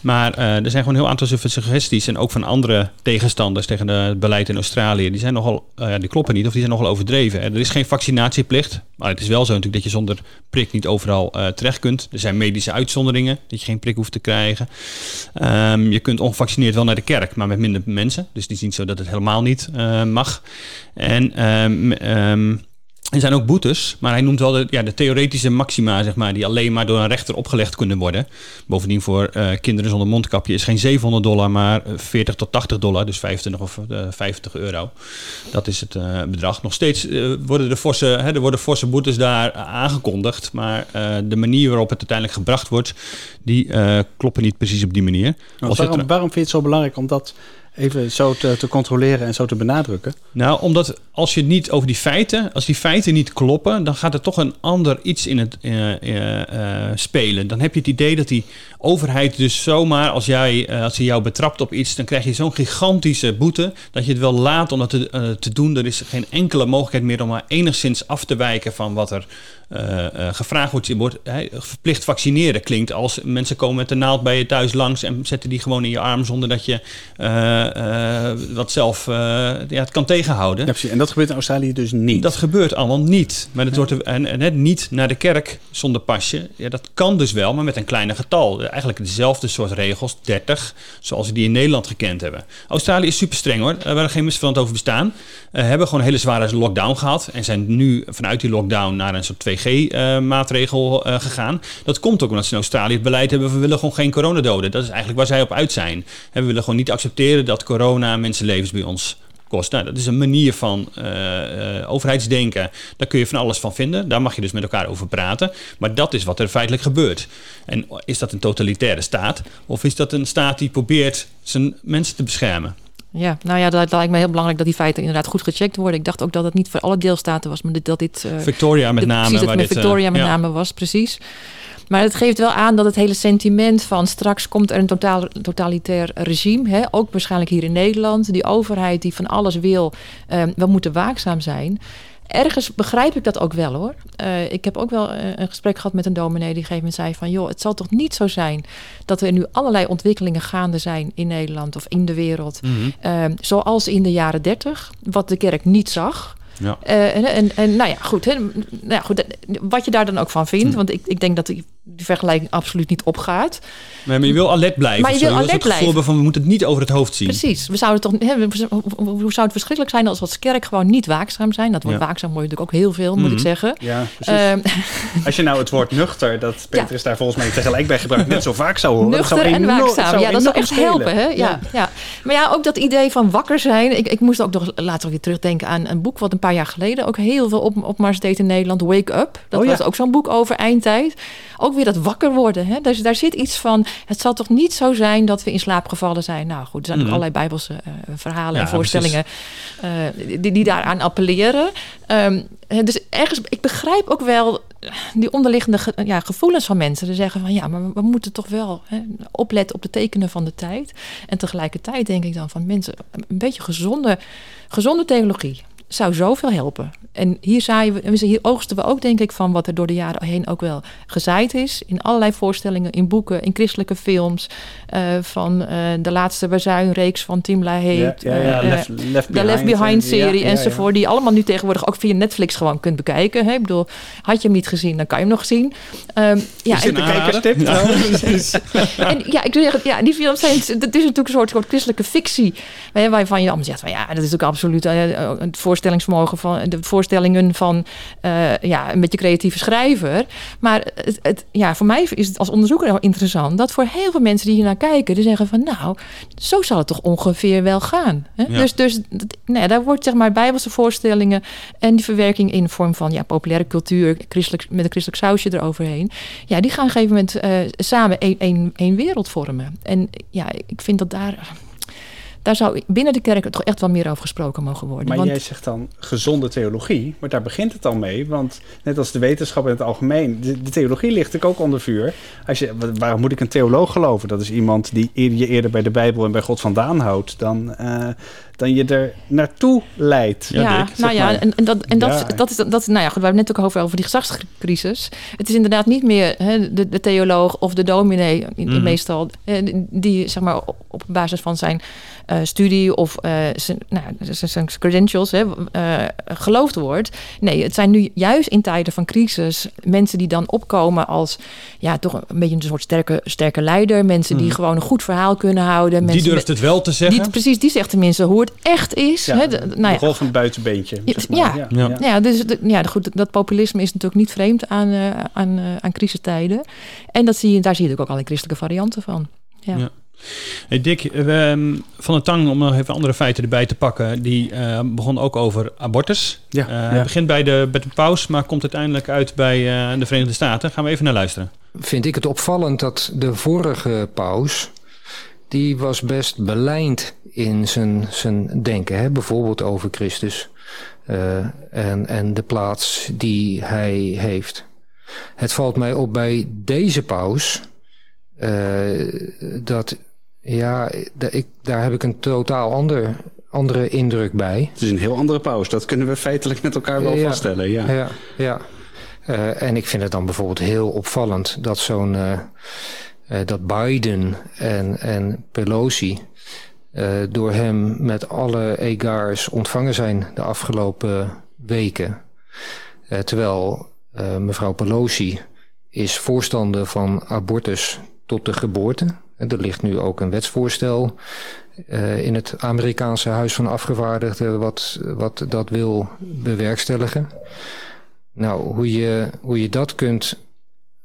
Speaker 2: Maar uh, er zijn gewoon een heel aantal suggesties. En ook van andere tegenstanders tegen het beleid in Australië. Die zijn nogal, uh, die kloppen niet of die zijn nogal overdreven. Er is geen vaccinatieplicht. Maar het is wel zo natuurlijk dat je zonder prik niet overal terecht kunt. Er zijn medische uitzonderingen. Dat je geen prik hoeft te krijgen. Um, je kunt ongevaccineerd wel naar de kerk. Maar met minder mensen. Dus die zien zo dat het helemaal niet mag. En um, um, er zijn ook boetes, maar hij noemt wel de, ja, de theoretische maxima, zeg maar, die alleen maar door een rechter opgelegd kunnen worden. Bovendien voor uh, kinderen zonder mondkapje is geen 700 dollar, maar 40 tot 80 dollar, dus 25 of uh, 50 euro. Dat is het uh, bedrag. Nog steeds worden de forse, hè, er worden forse boetes daar aangekondigd, maar de manier waarop het uiteindelijk gebracht wordt, die kloppen niet precies op die manier.
Speaker 3: Waarom, waarom vind je het zo belangrijk om dat even zo te, controleren en zo te benadrukken?
Speaker 2: Nou, omdat als je niet over die feiten, als die feiten niet kloppen, dan gaat er toch een ander iets in het uh, uh, spelen. Dan heb je het idee dat die overheid dus zomaar, als, jij, als hij jou betrapt op iets, dan krijg je zo'n gigantische boete dat je het wel laat om dat te, te doen. Er is geen enkele mogelijkheid meer om maar enigszins af te wijken van wat er uh, gevraagd wordt, wordt verplicht vaccineren klinkt als mensen komen met de naald bij je thuis langs en zetten die gewoon in je arm zonder dat je uh, wat zelf ja, het kan tegenhouden.
Speaker 3: Ja, en dat gebeurt in Australië dus niet.
Speaker 2: Dat gebeurt allemaal niet. Maar het wordt en, en niet naar de kerk zonder pasje. Ja, dat kan dus wel, maar met een kleiner getal. Eigenlijk dezelfde soort regels, 30, zoals we die in Nederland gekend hebben. Australië is super streng hoor. Waar er geen misverstand over bestaan. Uh, hebben gewoon een hele zware lockdown gehad en zijn nu vanuit die lockdown naar een soort 2 2G-maatregel uh, gegaan. Dat komt ook omdat ze in Australië het beleid hebben: we willen gewoon geen coronadoden. Dat is eigenlijk waar zij op uit zijn. We willen gewoon niet accepteren dat corona mensenlevens bij ons kost. Nou, dat is een manier van uh, uh, overheidsdenken. Daar kun je van alles van vinden. Daar mag je dus met elkaar over praten. Maar dat is wat er feitelijk gebeurt. En is dat een totalitaire staat? Of is dat een staat die probeert zijn mensen te beschermen?
Speaker 4: Ja, nou ja, dat lijkt me heel belangrijk dat die feiten inderdaad goed gecheckt worden. Ik dacht ook dat het niet voor alle deelstaten was, maar dat dit...
Speaker 2: Uh, Victoria met name.
Speaker 4: Precies, dat met Victoria uh, met ja. name was, precies. Maar het geeft wel aan dat het hele sentiment van straks komt er een totaal, totalitair regime. Hè? Ook waarschijnlijk hier in Nederland. Die overheid die van alles wil. Uh, we moeten waakzaam zijn ergens begrijp ik dat ook wel hoor. Uh, ik heb ook wel uh, een gesprek gehad met een dominee die gegeven zei van... joh, het zal toch niet zo zijn dat er nu allerlei ontwikkelingen gaande zijn in Nederland of in de wereld... Mm -hmm. uh, zoals in de jaren dertig, wat de kerk niet zag... Ja. Uh, en, en, en, nou ja, goed, hè, nou ja, goed. Wat je daar dan ook van vindt. Hm. Want ik, ik denk dat die, die vergelijking absoluut niet opgaat.
Speaker 2: Nee, maar je wil alert blijven. Maar je wil alert blijven. van we moeten het niet over het hoofd zien.
Speaker 4: Precies. We zouden toch, hè, hoe zou het verschrikkelijk zijn als als kerk gewoon niet waakzaam zijn? Dat woord ja. waakzaam wordt natuurlijk ook heel veel, moet mm -hmm. ik zeggen.
Speaker 3: Ja, precies. Um, als je nou het woord nuchter, dat Peter is daar volgens mij tegelijk bij gebruikt, net zo vaak zou horen.
Speaker 4: Nuchter en waakzaam. Ja, dat zou echt spelen. helpen. Hè? Ja, ja. Ja. Maar ja, ook dat idee van wakker zijn. Ik, ik moest ook nog later weer terugdenken aan een boek wat een paar jaar geleden ook heel veel op, opmars deed in Nederland. Wake Up. Dat oh, was ook zo'n boek over eindtijd. Ook weer dat wakker worden. Hè? Dus daar zit iets van, het zal toch niet zo zijn dat we in slaap gevallen zijn. Nou goed, er zijn mm ook allerlei bijbelse uh, verhalen ja, en voorstellingen uh, die, die daaraan appelleren. Um, dus ergens, ik begrijp ook wel die onderliggende ge, ja, gevoelens van mensen. Ze zeggen van ja, maar we moeten toch wel hè, opletten op de tekenen van de tijd. En tegelijkertijd denk ik dan van mensen, een beetje gezonde, gezonde theologie zou zoveel helpen. En hier, zaaien we, hier oogsten we ook, denk ik, van wat er door de jaren heen ook wel gezaaid is. In allerlei voorstellingen, in boeken, in christelijke films. Uh, van uh, de laatste Bazuinreeks van Tim LaHaye. Ja, ja, ja, uh, left, left de Left Behind-serie enzovoort. Die je allemaal nu tegenwoordig ook via Netflix gewoon kunt bekijken. Hè? Ik bedoel, had je hem niet gezien, dan kan je hem nog zien. Um,
Speaker 3: ja, en kijkerstip. Ja.
Speaker 4: en ja, ik zeg, ja, die films zijn, het is natuurlijk een soort, soort christelijke fictie. Waarvan je allemaal zegt, van, ja, dat is ook absoluut het voorstel voorstellingsvermogen van de voorstellingen van uh, ja, een beetje creatieve schrijver. Maar het, het, ja, voor mij is het als onderzoeker heel interessant dat voor heel veel mensen die hier naar kijken, die zeggen van nou, zo zal het toch ongeveer wel gaan. Hè? Dus, dus nee, daar wordt zeg maar bijbelse voorstellingen en die verwerking in de vorm van ja, populaire cultuur, christelijk, met een christelijk sausje eroverheen. Ja, die gaan op een gegeven moment uh, samen één wereld vormen. En ja, ik vind dat daar daar zou binnen de kerk toch echt wel meer over gesproken mogen worden.
Speaker 3: Maar jij zegt dan gezonde theologie, maar daar begint het al mee. Want net als de wetenschap in het algemeen, de, theologie ligt ook onder vuur. Als je, waarom moet ik een theoloog geloven? Dat is iemand die je eerder bij de Bijbel en bij God vandaan houdt dan, uh, dan je er naartoe leidt.
Speaker 4: Ja, nou ja, en, en, dat, en dat, dat is, dat, nou ja, goed, we hebben net ook over, over die gezagscrisis. Het is inderdaad niet meer hè, de, de theoloog of de dominee, mm. meestal, die zeg maar op basis van zijn uh, studie of uh, zijn, nou, zijn credentials hè, uh, geloofd wordt. Nee, het zijn nu juist in tijden van crisis mensen die dan opkomen als ja, toch een beetje een soort sterke, sterke leider. Mensen die mm. gewoon een goed verhaal kunnen houden. Mensen
Speaker 2: die durft het wel te zeggen.
Speaker 4: Die, precies, die zegt tenminste hoe het echt is.
Speaker 3: Ja, hè, de, nou ja. rol van het buitenbeentje.
Speaker 4: Zeg maar. ja, ja, ja. ja, dus ja, goed, dat populisme is natuurlijk niet vreemd aan, aan, aan crisistijden. En dat zie je, daar zie je ook al in christelijke varianten van. ja.
Speaker 2: Hey Dick, ehm, Van de Tang, om nog even andere feiten erbij te pakken, die uh, begon ook over abortus. Ja, uh, ja. begint bij de, bij de paus, maar komt uiteindelijk uit bij uh, de Verenigde Staten. Gaan we even naar luisteren.
Speaker 5: Vind ik het opvallend dat de vorige paus, die was best belijnd in zijn, zijn denken. Hè? Bijvoorbeeld over Christus en, en de plaats die hij heeft. Het valt mij op bij deze paus... dat ja, ik, daar heb ik een totaal ander, andere indruk bij.
Speaker 3: Het is een heel andere paus. Dat kunnen we feitelijk met elkaar wel vaststellen. Ja,
Speaker 5: ja. ja. Uh, en ik vind het dan bijvoorbeeld heel opvallend dat zo'n dat Biden en, en Pelosi door hem met alle egars ontvangen zijn de afgelopen weken. terwijl mevrouw Pelosi is voorstander van abortus tot de geboorte. Er ligt nu ook een wetsvoorstel in het Amerikaanse Huis van Afgevaardigden wat, wat dat wil bewerkstelligen. Nou, hoe je, hoe je dat kunt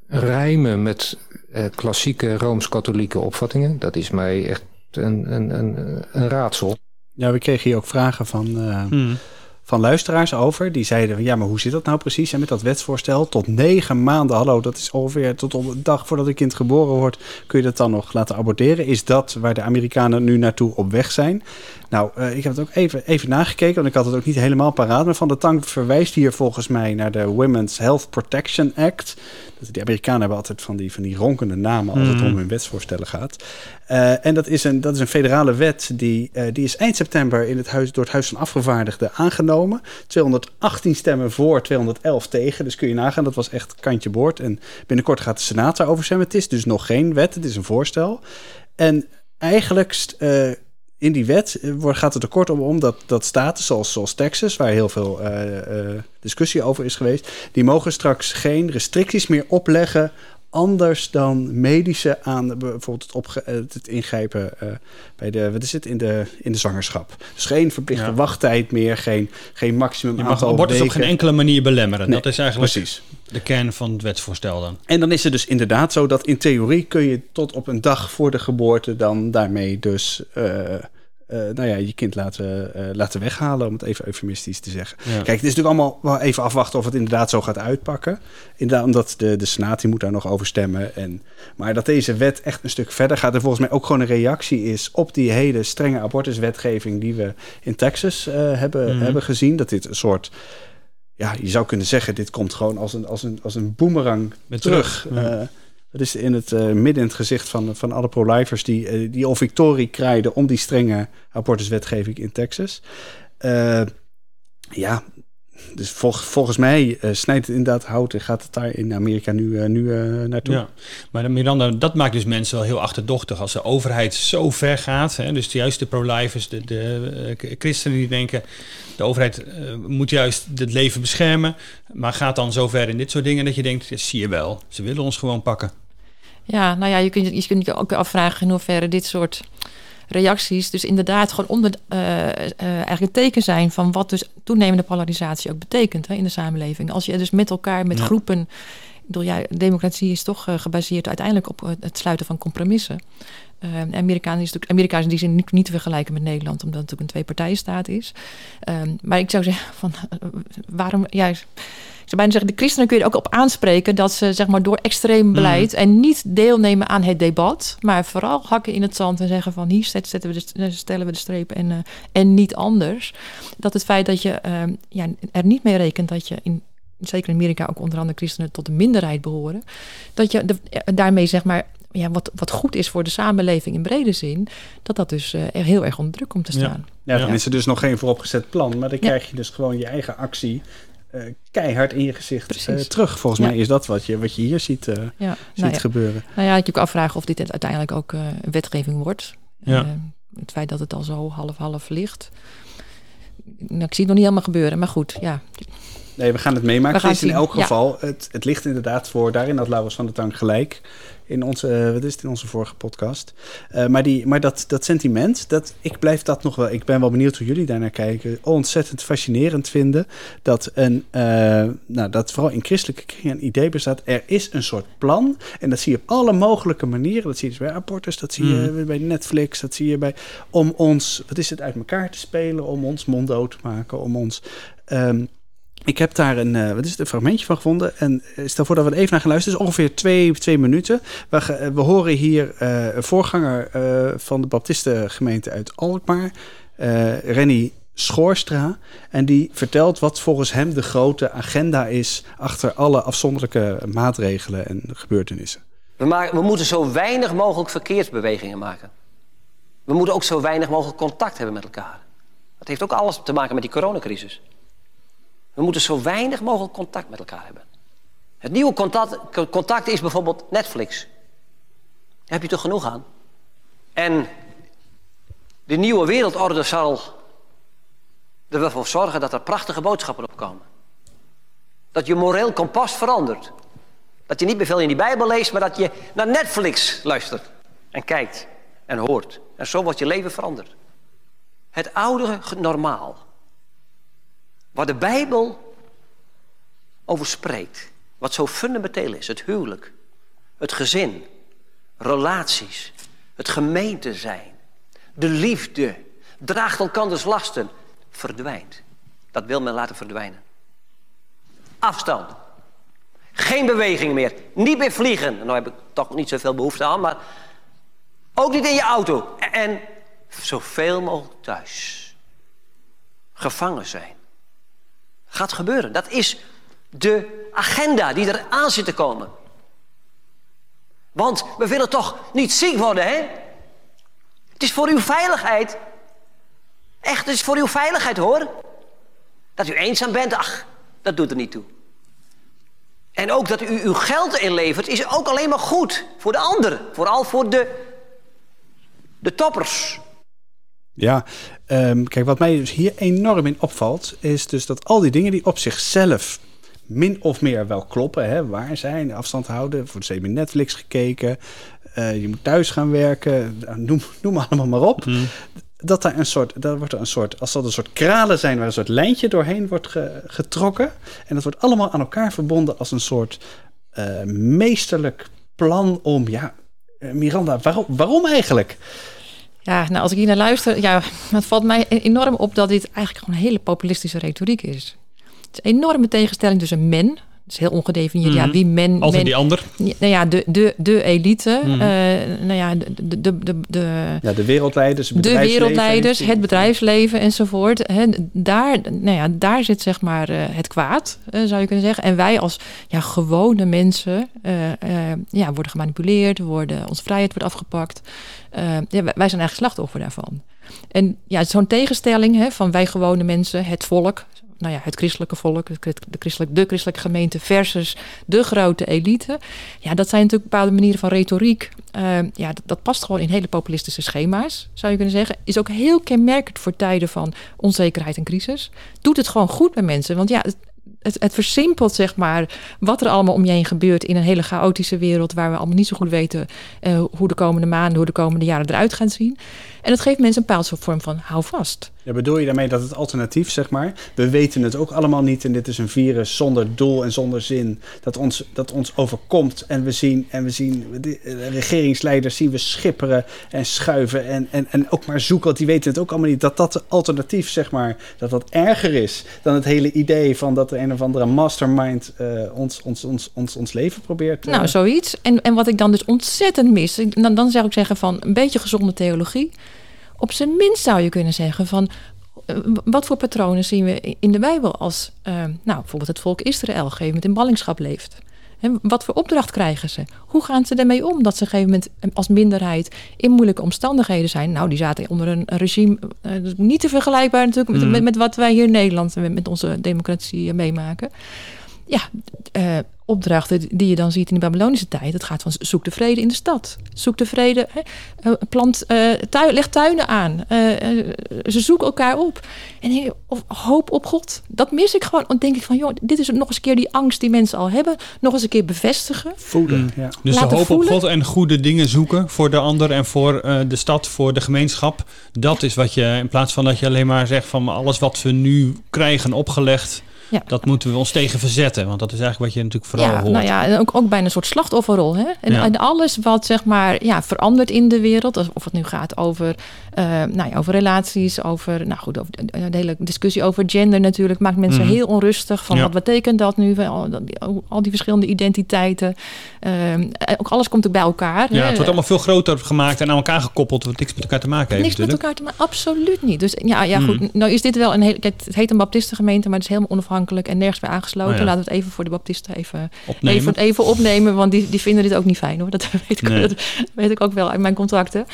Speaker 5: rijmen met uh, klassieke Rooms-Katholieke opvattingen, dat is mij echt een, een, een, een raadsel.
Speaker 3: Ja, we kregen hier ook vragen van uh, hmm van luisteraars over. Die zeiden, ja, maar hoe zit dat nou precies? En met dat wetsvoorstel tot negen maanden, hallo, dat is ongeveer tot op de dag voordat een kind geboren wordt, kun je dat dan nog laten aborteren? Is dat waar de Amerikanen nu naartoe op weg zijn? Nou, uh, ik heb het ook even, even nagekeken, want ik had het ook niet helemaal paraat. Maar Van de Tank verwijst hier volgens mij naar de Women's Health Protection Act. Dat de Amerikanen hebben altijd van die, van die ronkende namen als het mm. om hun wetsvoorstellen gaat. Uh, en dat is, een, dat is een federale wet die, uh, die is eind september in het huis, door het Huis van Afgevaardigden aangenomen. 218 stemmen voor, 211 tegen. Dus kun je nagaan, dat was echt kantje boord. En binnenkort gaat de Senaat daarover stemmen. Het is dus nog geen wet, het is een voorstel. En eigenlijk uh, in die wet eh, gaat het er kort om dat, dat staten zoals, zoals Texas, waar heel veel uh, uh, discussie over is geweest, die mogen straks geen restricties meer opleggen anders dan medische aan bijvoorbeeld het, opge het ingrijpen uh, bij de, wat is het, in de, in de zwangerschap. Dus geen verplichte wachttijd meer, geen, geen maximum
Speaker 2: Je mag
Speaker 3: aantal
Speaker 2: abortus op geen enkele manier belemmeren. Nee, dat is eigenlijk precies. de kern van het wetsvoorstel dan.
Speaker 3: En dan is het dus inderdaad zo dat in theorie kun je tot op een dag voor de geboorte dan daarmee dus... Uh, uh, nou ja, je kind laten, uh, laten weghalen, om het even eufemistisch te zeggen. Ja. Kijk, het is natuurlijk allemaal wel even afwachten of het inderdaad zo gaat uitpakken. Inderdaad, omdat de, de Senaat die moet daar nog over stemmen. En, maar dat deze wet echt een stuk verder gaat en volgens mij ook gewoon een reactie is op die hele strenge abortuswetgeving die we in Texas uh, hebben, mm -hmm. hebben gezien. Dat dit een soort ja, je zou kunnen zeggen, dit komt gewoon als een, als een, als een boemerang terug. Ja. Het is in het uh, midden in het gezicht van, van alle pro-lifers die, uh, die al victorie krijgen om die strenge abortuswetgeving in Texas. Uh, ja, dus vol, volgens mij snijdt het inderdaad hout en gaat het daar in Amerika nu, nu naartoe. Ja,
Speaker 2: maar Miranda, dat maakt dus mensen wel heel achterdochtig als de overheid zo ver gaat. Hè, dus juist de pro-lifers, de, de christenen die denken... de overheid moet juist het leven beschermen... maar gaat dan zo ver in dit soort dingen dat je denkt... Zie je wel, ze willen ons gewoon pakken.
Speaker 4: Ja, nou ja, je kunt je, kunt je ook afvragen in hoeverre dit soort reacties dus inderdaad gewoon onder, uh, eigenlijk een teken zijn van wat dus toenemende polarisatie ook betekent hè, in de samenleving. Als je dus met elkaar, met groepen. Ik bedoel, ja, democratie is toch gebaseerd uiteindelijk op het sluiten van compromissen. Uh, Amerika is natuurlijk Amerika is in die zin niet, niet te vergelijken met Nederland, omdat het natuurlijk een twee-partijenstaat is. Um, maar ik zou zeggen, van, waarom, ja, ik zou bijna zeggen, de christenen kun je er ook op aanspreken dat ze zeg maar, door extreem mm. beleid en niet deelnemen aan het debat, maar vooral hakken in het zand en zeggen van hier zetten we de, stellen we de streep en, uh, en niet anders. Dat het feit dat je uh, ja, er niet mee rekent dat je in zeker in Amerika ook onder andere christenen tot de minderheid behoren, dat je de, daarmee zeg maar ja, wat, wat goed is voor de samenleving in brede zin, dat dat dus uh, heel erg onder druk komt te staan.
Speaker 3: Ja, dan is er dus nog geen vooropgezet plan, maar dan krijg je dus gewoon je eigen actie uh, keihard in je gezicht uh, terug. Volgens mij is dat wat je, wat je hier ziet, uh, ja. ziet nou gebeuren.
Speaker 4: Nou ja, je kunt afvragen of dit uiteindelijk ook een wetgeving wordt. Ja. het feit dat het al zo half-half ligt. Nou, ik zie het nog niet helemaal gebeuren, maar goed, ja.
Speaker 3: Nee, we gaan het meemaken. Het is in elk geval, het, het ligt inderdaad voor, daarin dat Laurens van der Tang gelijk in onze, eh, wat is het, in onze vorige podcast. Uh, maar die, maar dat, dat sentiment, dat, ik blijf dat nog wel, ik ben wel benieuwd hoe jullie daarnaar kijken, ontzettend fascinerend vinden. Dat, een, uh, nou, dat vooral in christelijke kringen een idee bestaat, er is een soort plan. En dat zie je op alle mogelijke manieren. Dat zie je dus bij abortus, dat zie je mm. bij Netflix, dat zie je bij, om ons, wat is het, uit elkaar te spelen, om ons monddood te maken, om ons... Um, ik heb daar een, uh, wat is het, een fragmentje van gevonden. En eh, stel voor dat we even naar gaan luisteren. Het is ongeveer twee, twee minuten. We, uh, we horen hier een voorganger van de Baptistengemeente uit Alkmaar, Renny Schoorstra. En die vertelt wat volgens hem de grote agenda is achter alle afzonderlijke maatregelen en gebeurtenissen.
Speaker 6: We, we moeten zo weinig mogelijk verkeersbewegingen maken. We moeten ook zo weinig mogelijk contact hebben met elkaar. Dat heeft ook alles te maken met die coronacrisis. We moeten zo weinig mogelijk contact met elkaar hebben. Het nieuwe contact, contact is bijvoorbeeld Netflix. Daar heb je toch genoeg aan? En de nieuwe wereldorde zal ervoor zorgen dat er prachtige boodschappen opkomen. Dat je moreel kompas verandert. Dat je niet meer veel in die Bijbel leest, maar dat je naar Netflix luistert. En kijkt en hoort. En zo wordt je leven veranderd. Het oude normaal. Waar de Bijbel over spreekt. Wat zo fundamenteel is. Het huwelijk. Het gezin. Relaties. Het gemeente zijn. De liefde. Draagt elkanders lasten. Verdwijnt. Dat wil men laten verdwijnen. Afstand. Geen beweging meer. Niet meer vliegen. Nou heb ik toch niet zoveel behoefte aan, maar ook niet in je auto. En zoveel mogelijk thuis. Gevangen zijn gaat gebeuren. Dat is de agenda die er aan zit te komen. Want we willen toch niet ziek worden, hè? Het is voor uw veiligheid. Echt, het is voor uw veiligheid, hoor. Dat u eenzaam bent, ach, dat doet er niet toe. En ook dat u uw geld inlevert, is ook alleen maar goed voor de anderen. Vooral voor de, de toppers.
Speaker 3: Ja, um, kijk, wat mij dus hier enorm in opvalt, is dus dat al die dingen die op zichzelf min of meer wel kloppen, hè, waar zijn, afstand houden, voor de Netflix gekeken, uh, je moet thuis gaan werken, nou, noem, noem allemaal maar op. Mhm. Dat daar een soort, dat wordt er een soort, als dat een soort kralen zijn waar een soort lijntje doorheen wordt getrokken. En dat wordt allemaal aan elkaar verbonden als een soort uh, meesterlijk plan om, ja, eh, Miranda, waarom, waarom eigenlijk?
Speaker 4: Ja, nou als ik hier naar luister, ja, het valt mij e-, enorm op dat dit eigenlijk gewoon een hele populistische retoriek is. Het is een enorme tegenstelling tussen men, is heel ongedefinieerd. Ja, mhm. wie men.
Speaker 2: Als men, die ander.
Speaker 4: Nou ja, de, de, de elite. Mm. Uh, nou ja, de, de, de, de,
Speaker 3: ja, de wereldleiders.
Speaker 4: De wereldleiders, het bedrijfsleven enzovoort. He, daar, nou ja, daar zit zeg maar uh, het kwaad, uh, zou je kunnen zeggen. En wij als ja, gewone mensen ja, worden gemanipuleerd, worden, onze vrijheid wordt afgepakt. ja, wij zijn eigenlijk slachtoffer daarvan. En ja, zo'n tegenstelling hè, van wij gewone mensen, het volk, nou ja, het christelijke volk, de, christelijke, de christelijke gemeente versus de grote elite. Ja, dat zijn natuurlijk bepaalde manieren van retoriek. Uh, ja, dat, past gewoon in hele populistische schema's, zou je kunnen zeggen. Is ook heel kenmerkend voor tijden van onzekerheid en crisis. Doet het gewoon goed met mensen. Want ja, het versimpelt, zeg maar, wat er allemaal om je heen gebeurt in een hele chaotische wereld waar we allemaal niet zo goed weten uh, hoe de komende maanden, hoe de komende jaren eruit gaan zien. En dat geeft mensen een bepaalde vorm van hou vast.
Speaker 3: Bedoel je daarmee dat het alternatief, zeg maar, we weten het ook allemaal niet en dit is een virus zonder doel en zonder zin, dat ons, dat ons overkomt en we zien, en we zien de regeringsleiders zien we schipperen en schuiven en, en, en ook maar zoeken, want die weten het ook allemaal niet, dat dat alternatief, zeg maar, dat dat erger is dan het hele idee van dat er een of andere mastermind uh, ons, ons, ons, ons, ons leven probeert.
Speaker 4: Uh... Nou, zoiets. En, en wat ik dan dus ontzettend mis, dan, dan zou ik zeggen van een beetje gezonde theologie. Op zijn minst zou je kunnen zeggen van eh, wat voor patronen zien we in de Bijbel als uh, nou, bijvoorbeeld het volk Israël gegeven moment in ballingschap leeft. En wat voor opdracht krijgen ze? Hoe gaan ze ermee om dat ze op een gegeven moment eh, als minderheid in moeilijke omstandigheden zijn? Nou, die zaten onder een regime, uh, niet te vergelijkbaar natuurlijk met, mm. met, wat wij hier in Nederland met, met onze democratie meemaken. Ja, opdrachten die je dan ziet in de Babylonische tijd. Het gaat van zoek de vrede in de stad. Zoek de vrede, hè, eh, plant, uh, tuin, leg tuinen aan. Uh, ze zoeken elkaar op. En of hoop op God. Dat mis ik gewoon. Dan denk ik van, joh, dit is nog eens een keer die angst die mensen al hebben. Nog eens een keer bevestigen.
Speaker 3: Voelen, mm. ja.
Speaker 2: Dus de hoop op God en goede dingen zoeken voor de ander en voor de stad, voor de gemeenschap. Dat is wat je, in plaats van dat je alleen maar zegt van alles wat we nu krijgen opgelegd ja. Dat moeten we ons tegen verzetten. Want dat is eigenlijk wat je natuurlijk vooral
Speaker 4: ja,
Speaker 2: hoort.
Speaker 4: Nou ja, en ook, ook bijna een soort slachtofferrol. Hè? En, en, alles wat zeg maar ja, verandert in de wereld. Of het nu gaat over, uh, nou ja, over relaties. Over, nou goed, over de, hele discussie over gender natuurlijk. Maakt mensen mhm. heel onrustig. Van wat betekent dat nu? Al, al die verschillende identiteiten. Uh, ook alles komt ook bij elkaar.
Speaker 2: Ja, het wordt allemaal veel groter gemaakt en aan elkaar gekoppeld. Wat niks met elkaar te maken heeft.
Speaker 4: Niks met elkaar te maken, absoluut niet. Dus ja, ja goed. Mhm. Nou is dit wel een hele... Het heet een baptistengemeente, maar het is helemaal onafhankelijk en nergens bij aangesloten. Oh Laten we het even voor de baptisten even opnemen, even, even opnemen want die, die vinden dit ook niet fijn hoor. Dat weet ik, dat weet ik ook wel uit mijn contracten.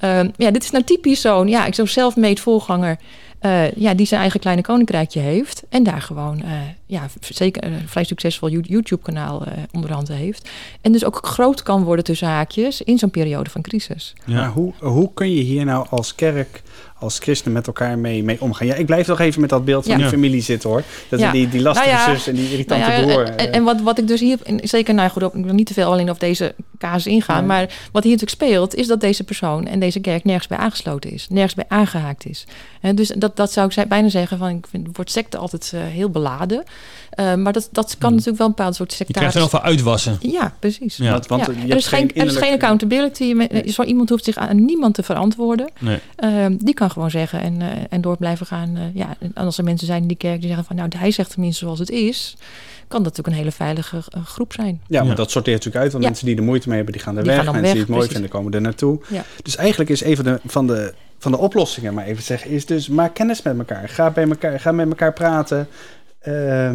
Speaker 4: Ehm, ja, dit is nou typisch zo'n, ja, ik zo zelfmeet voorganger. Uh, ja, die zijn eigen kleine koninkrijkje heeft. En daar gewoon, uh, ja, zeker een vrij succesvol YouTube-kanaal uh, onderhand heeft. En dus ook groot kan worden tussen haakjes in zo'n periode van crisis.
Speaker 3: Ja, hoe, hoe kun je hier nou als kerk als christenen met elkaar mee, mee omgaan. Ja, ik blijf nog even met dat beeld van ja. die familie zitten hoor. Dat ja. die, die lastige nou zus en die irritante nou broer.
Speaker 4: En, en, wat, wat ik dus hier, zeker, nou goed, ik wil niet te veel alleen op deze casus ingaan. Maar wat hier natuurlijk speelt, is dat deze persoon en deze kerk nergens bij aangesloten is. Nergens bij aangehaakt is. En dus dat, dat zou ik bijna zeggen van, ik vind het woord secte altijd uh, heel beladen. Uh, maar dat, dat kan hmm. natuurlijk wel een bepaald soort sectaris...
Speaker 2: Je krijgt er wel uitwassen.
Speaker 4: Ja, precies. Ja. Want, want er, is geen, er is geen accountability. Nee. Zo iemand hoeft zich aan niemand te verantwoorden. Nee. Uh, die kan gewoon zeggen en, uh, en door blijven gaan. ja, en als er mensen zijn in die kerk die zeggen van... nou, hij zegt tenminste zoals het is kan dat natuurlijk een hele veilige groep zijn.
Speaker 3: Ja, maar dat sorteert natuurlijk uit. Want mensen die er moeite mee hebben, die gaan er die weg. Mensen weg, die het mooi vinden, komen er naartoe. Ja. Dus eigenlijk is even de, van, de, van de oplossingen, maar even zeggen, is dus maak kennis met elkaar. Ga, bij elkaar, ga met elkaar praten. Uh,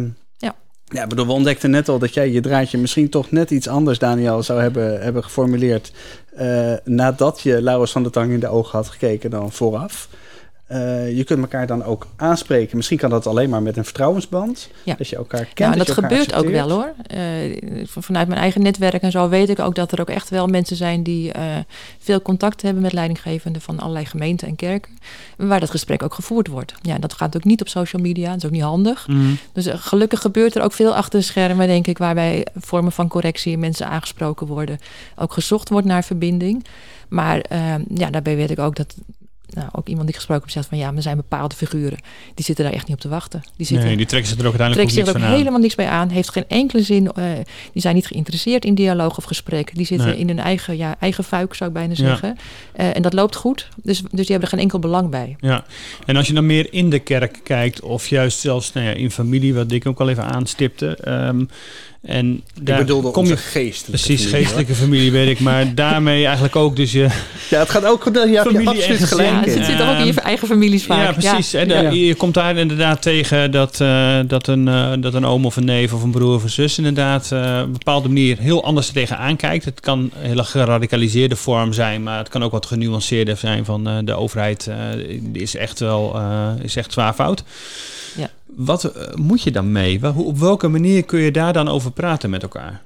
Speaker 3: ja, bedoel, we ontdekten net al dat jij je draadje misschien toch net iets anders, Daniel, zou hebben, hebben geformuleerd. Uh, nadat je Laurens van der Tang in de ogen had gekeken dan vooraf. Uh, je kunt elkaar dan ook aanspreken. Misschien kan dat alleen maar met een vertrouwensband. Ja. Dat je elkaar kent.
Speaker 4: Ja, dat, dat gebeurt ook wel hoor. Uh, vanuit mijn eigen netwerk en zo weet ik ook dat er ook echt wel mensen zijn die uh, veel contact hebben met leidinggevenden van allerlei gemeenten en kerken. Waar dat gesprek ook gevoerd wordt. Ja, dat gaat ook niet op social media. Dat is ook niet handig. Mm. Dus gelukkig gebeurt er ook veel achter de schermen, denk ik, waarbij vormen van correctie mensen aangesproken worden. Ook gezocht wordt naar verbinding. Maar ja, daarbij weet ik ook dat nou, ook iemand die gesproken heeft gezegd van ja, er zijn bepaalde figuren. Die zitten daar echt niet op te wachten. Die, zitten,
Speaker 2: nee, die trekken zich er ook uiteindelijk
Speaker 4: trekken zich ook helemaal niks bij aan. Heeft geen enkele zin. Uh, die zijn niet geïnteresseerd in dialoog of gesprek. Die zitten in hun eigen, ja, eigen fuik, zou ik bijna zeggen. Ja. Uh, en dat loopt goed. Dus, dus die hebben er geen enkel belang bij.
Speaker 2: Ja, en als je dan meer in de kerk kijkt, of juist zelfs nou ja, in familie, wat ik ook al even aanstipte. Um, en
Speaker 3: daar ik bedoelde kom je geestelijke
Speaker 2: Precies, familie, geestelijke familie weet ik. Maar daarmee eigenlijk ook dus je...
Speaker 3: Ja, het gaat ook. Ja, familie
Speaker 4: en gelijk. Ja, het zit ook in je eigen families vaak.
Speaker 2: Ja, precies. En ja. je komt daar inderdaad tegen dat, uh, dat, een, uh, dat een oom of een neef of een broer of een zus inderdaad uh, op een bepaalde manier heel anders er tegenaan kijkt. Het kan een hele geradicaliseerde vorm zijn, maar het kan ook wat genuanceerder zijn van de overheid is echt wel is echt zwaar fout. Wat eh, moet je dan mee? Op welke manier kun je daar dan over praten met elkaar?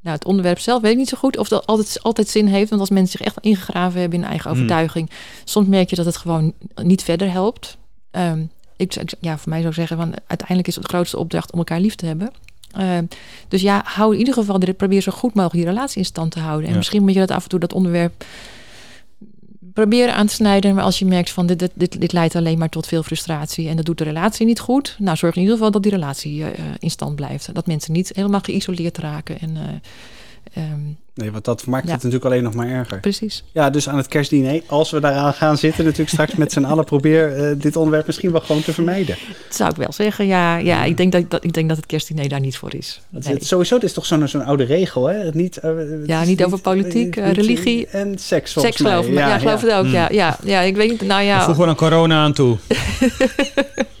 Speaker 4: Nou, het onderwerp zelf weet ik niet zo goed of dat altijd, altijd zin heeft. Want als mensen zich echt ingegraven hebben in eigen hmm. overtuiging, soms merk je dat het gewoon niet verder helpt. Um, ik, ja, voor mij zou ik zeggen, van, uiteindelijk is het de grootste opdracht om elkaar lief te hebben. Uh, dus ja, hou in ieder geval, probeer zo goed mogelijk die relatie in stand te houden. En misschien moet je dat af en toe dat onderwerp proberen aan te snijden. Maar als je merkt van dit, dit, dit, leidt alleen maar tot veel frustratie en dat doet de relatie niet goed. Nou, zorg in ieder geval dat die relatie uh, in stand blijft. Dat mensen niet helemaal geïsoleerd raken. En, uh, um,
Speaker 3: Nee, want dat maakt het natuurlijk alleen nog maar erger.
Speaker 4: Precies.
Speaker 3: Ja, dus aan het kerstdiner, als we daaraan gaan zitten, natuurlijk straks met z'n allen, probeer uh, dit onderwerp misschien wel gewoon te vermijden.
Speaker 4: Dat zou ik wel zeggen, ja. Ja, ik denk dat, dat, ik denk dat het kerstdiner daar niet voor is.
Speaker 3: Nee. Het, sowieso, het is toch zo'n zo'n oude regel, hè? Niet,
Speaker 4: uh, ja, niet over politiek, uh, religie.
Speaker 3: En seks,
Speaker 4: Seks geloof Ja, ja, geloof het ook, ja. ja. Ja, ik weet nou ja.
Speaker 2: Voegen we aan corona aan toe.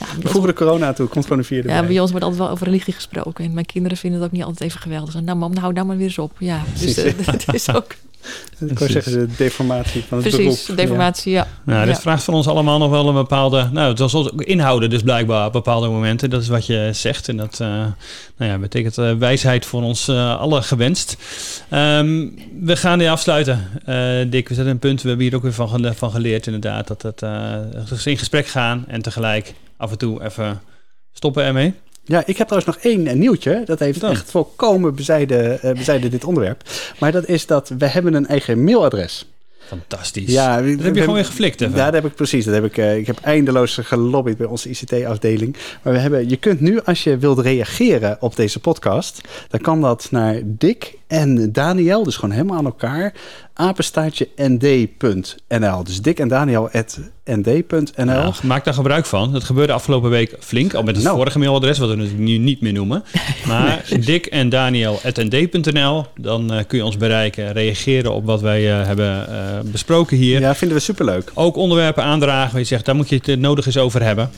Speaker 3: Ja, de corona toe, komt gewoon een vierde
Speaker 4: Ja, bij ons wordt altijd wel over religie gesproken. En mijn kinderen vinden het ook niet altijd even geweldig. Nou mam, nou, nou maar weer eens op. Ja, dus uh, dat is ook...
Speaker 3: Ik kan zeggen, de deformatie van het
Speaker 4: Precies, beroep. deformatie, ja.
Speaker 2: ja. Nou, dit vraagt van ons allemaal nog wel een bepaalde... Nou, het was ook inhouden dus blijkbaar op bepaalde momenten. Dat is wat je zegt. En dat uh, nou ja, betekent uh, wijsheid voor ons uh, allen gewenst. Um, we gaan die afsluiten. Dick, we zetten een punt. We hebben hier ook weer van, van geleerd inderdaad. Dat het in gesprek gaan en tegelijk af en toe even stoppen ermee.
Speaker 3: Ja, ik heb trouwens nog één nieuwtje. Dat heeft Dan. echt volkomen bezijde, uh, bezijde dit onderwerp. Maar dat is dat we hebben een eigen mailadres.
Speaker 2: Fantastisch. Ja, dat heb je gewoon weer geflikt. Even.
Speaker 3: Ja, dat heb ik precies. Dat heb ik, uh, ik heb eindeloos gelobbyd bij onze ICT-afdeling. Maar we hebben, je kunt nu, als je wilt reageren op deze podcast, dan kan dat naar Dick en Daniel, dus gewoon helemaal aan elkaar, apenstaartje nd.nl. Dus Dick en Daniel at nd.nl. Ja,
Speaker 2: maak daar gebruik van. Dat gebeurde afgelopen week flink, al met het nou. vorige mailadres, wat we nu niet meer noemen. Maar Dick en Daniel at nd.nl, dan uh, kun je ons bereiken, reageren op wat wij uh, hebben uh, besproken hier.
Speaker 3: Ja, vinden we superleuk.
Speaker 2: Ook onderwerpen aandragen waar je zegt, daar moet je het nodig eens over hebben.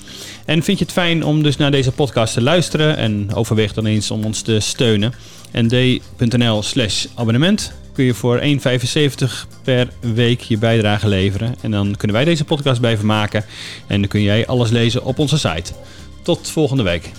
Speaker 2: En vind je het fijn om dus naar deze podcast te luisteren en overweeg dan eens om ons te steunen nd.nl slash abonnement kun je voor 1,75 per week je bijdrage leveren. En dan kunnen wij deze podcast blijven maken. En dan kun jij alles lezen op onze site. Tot volgende week.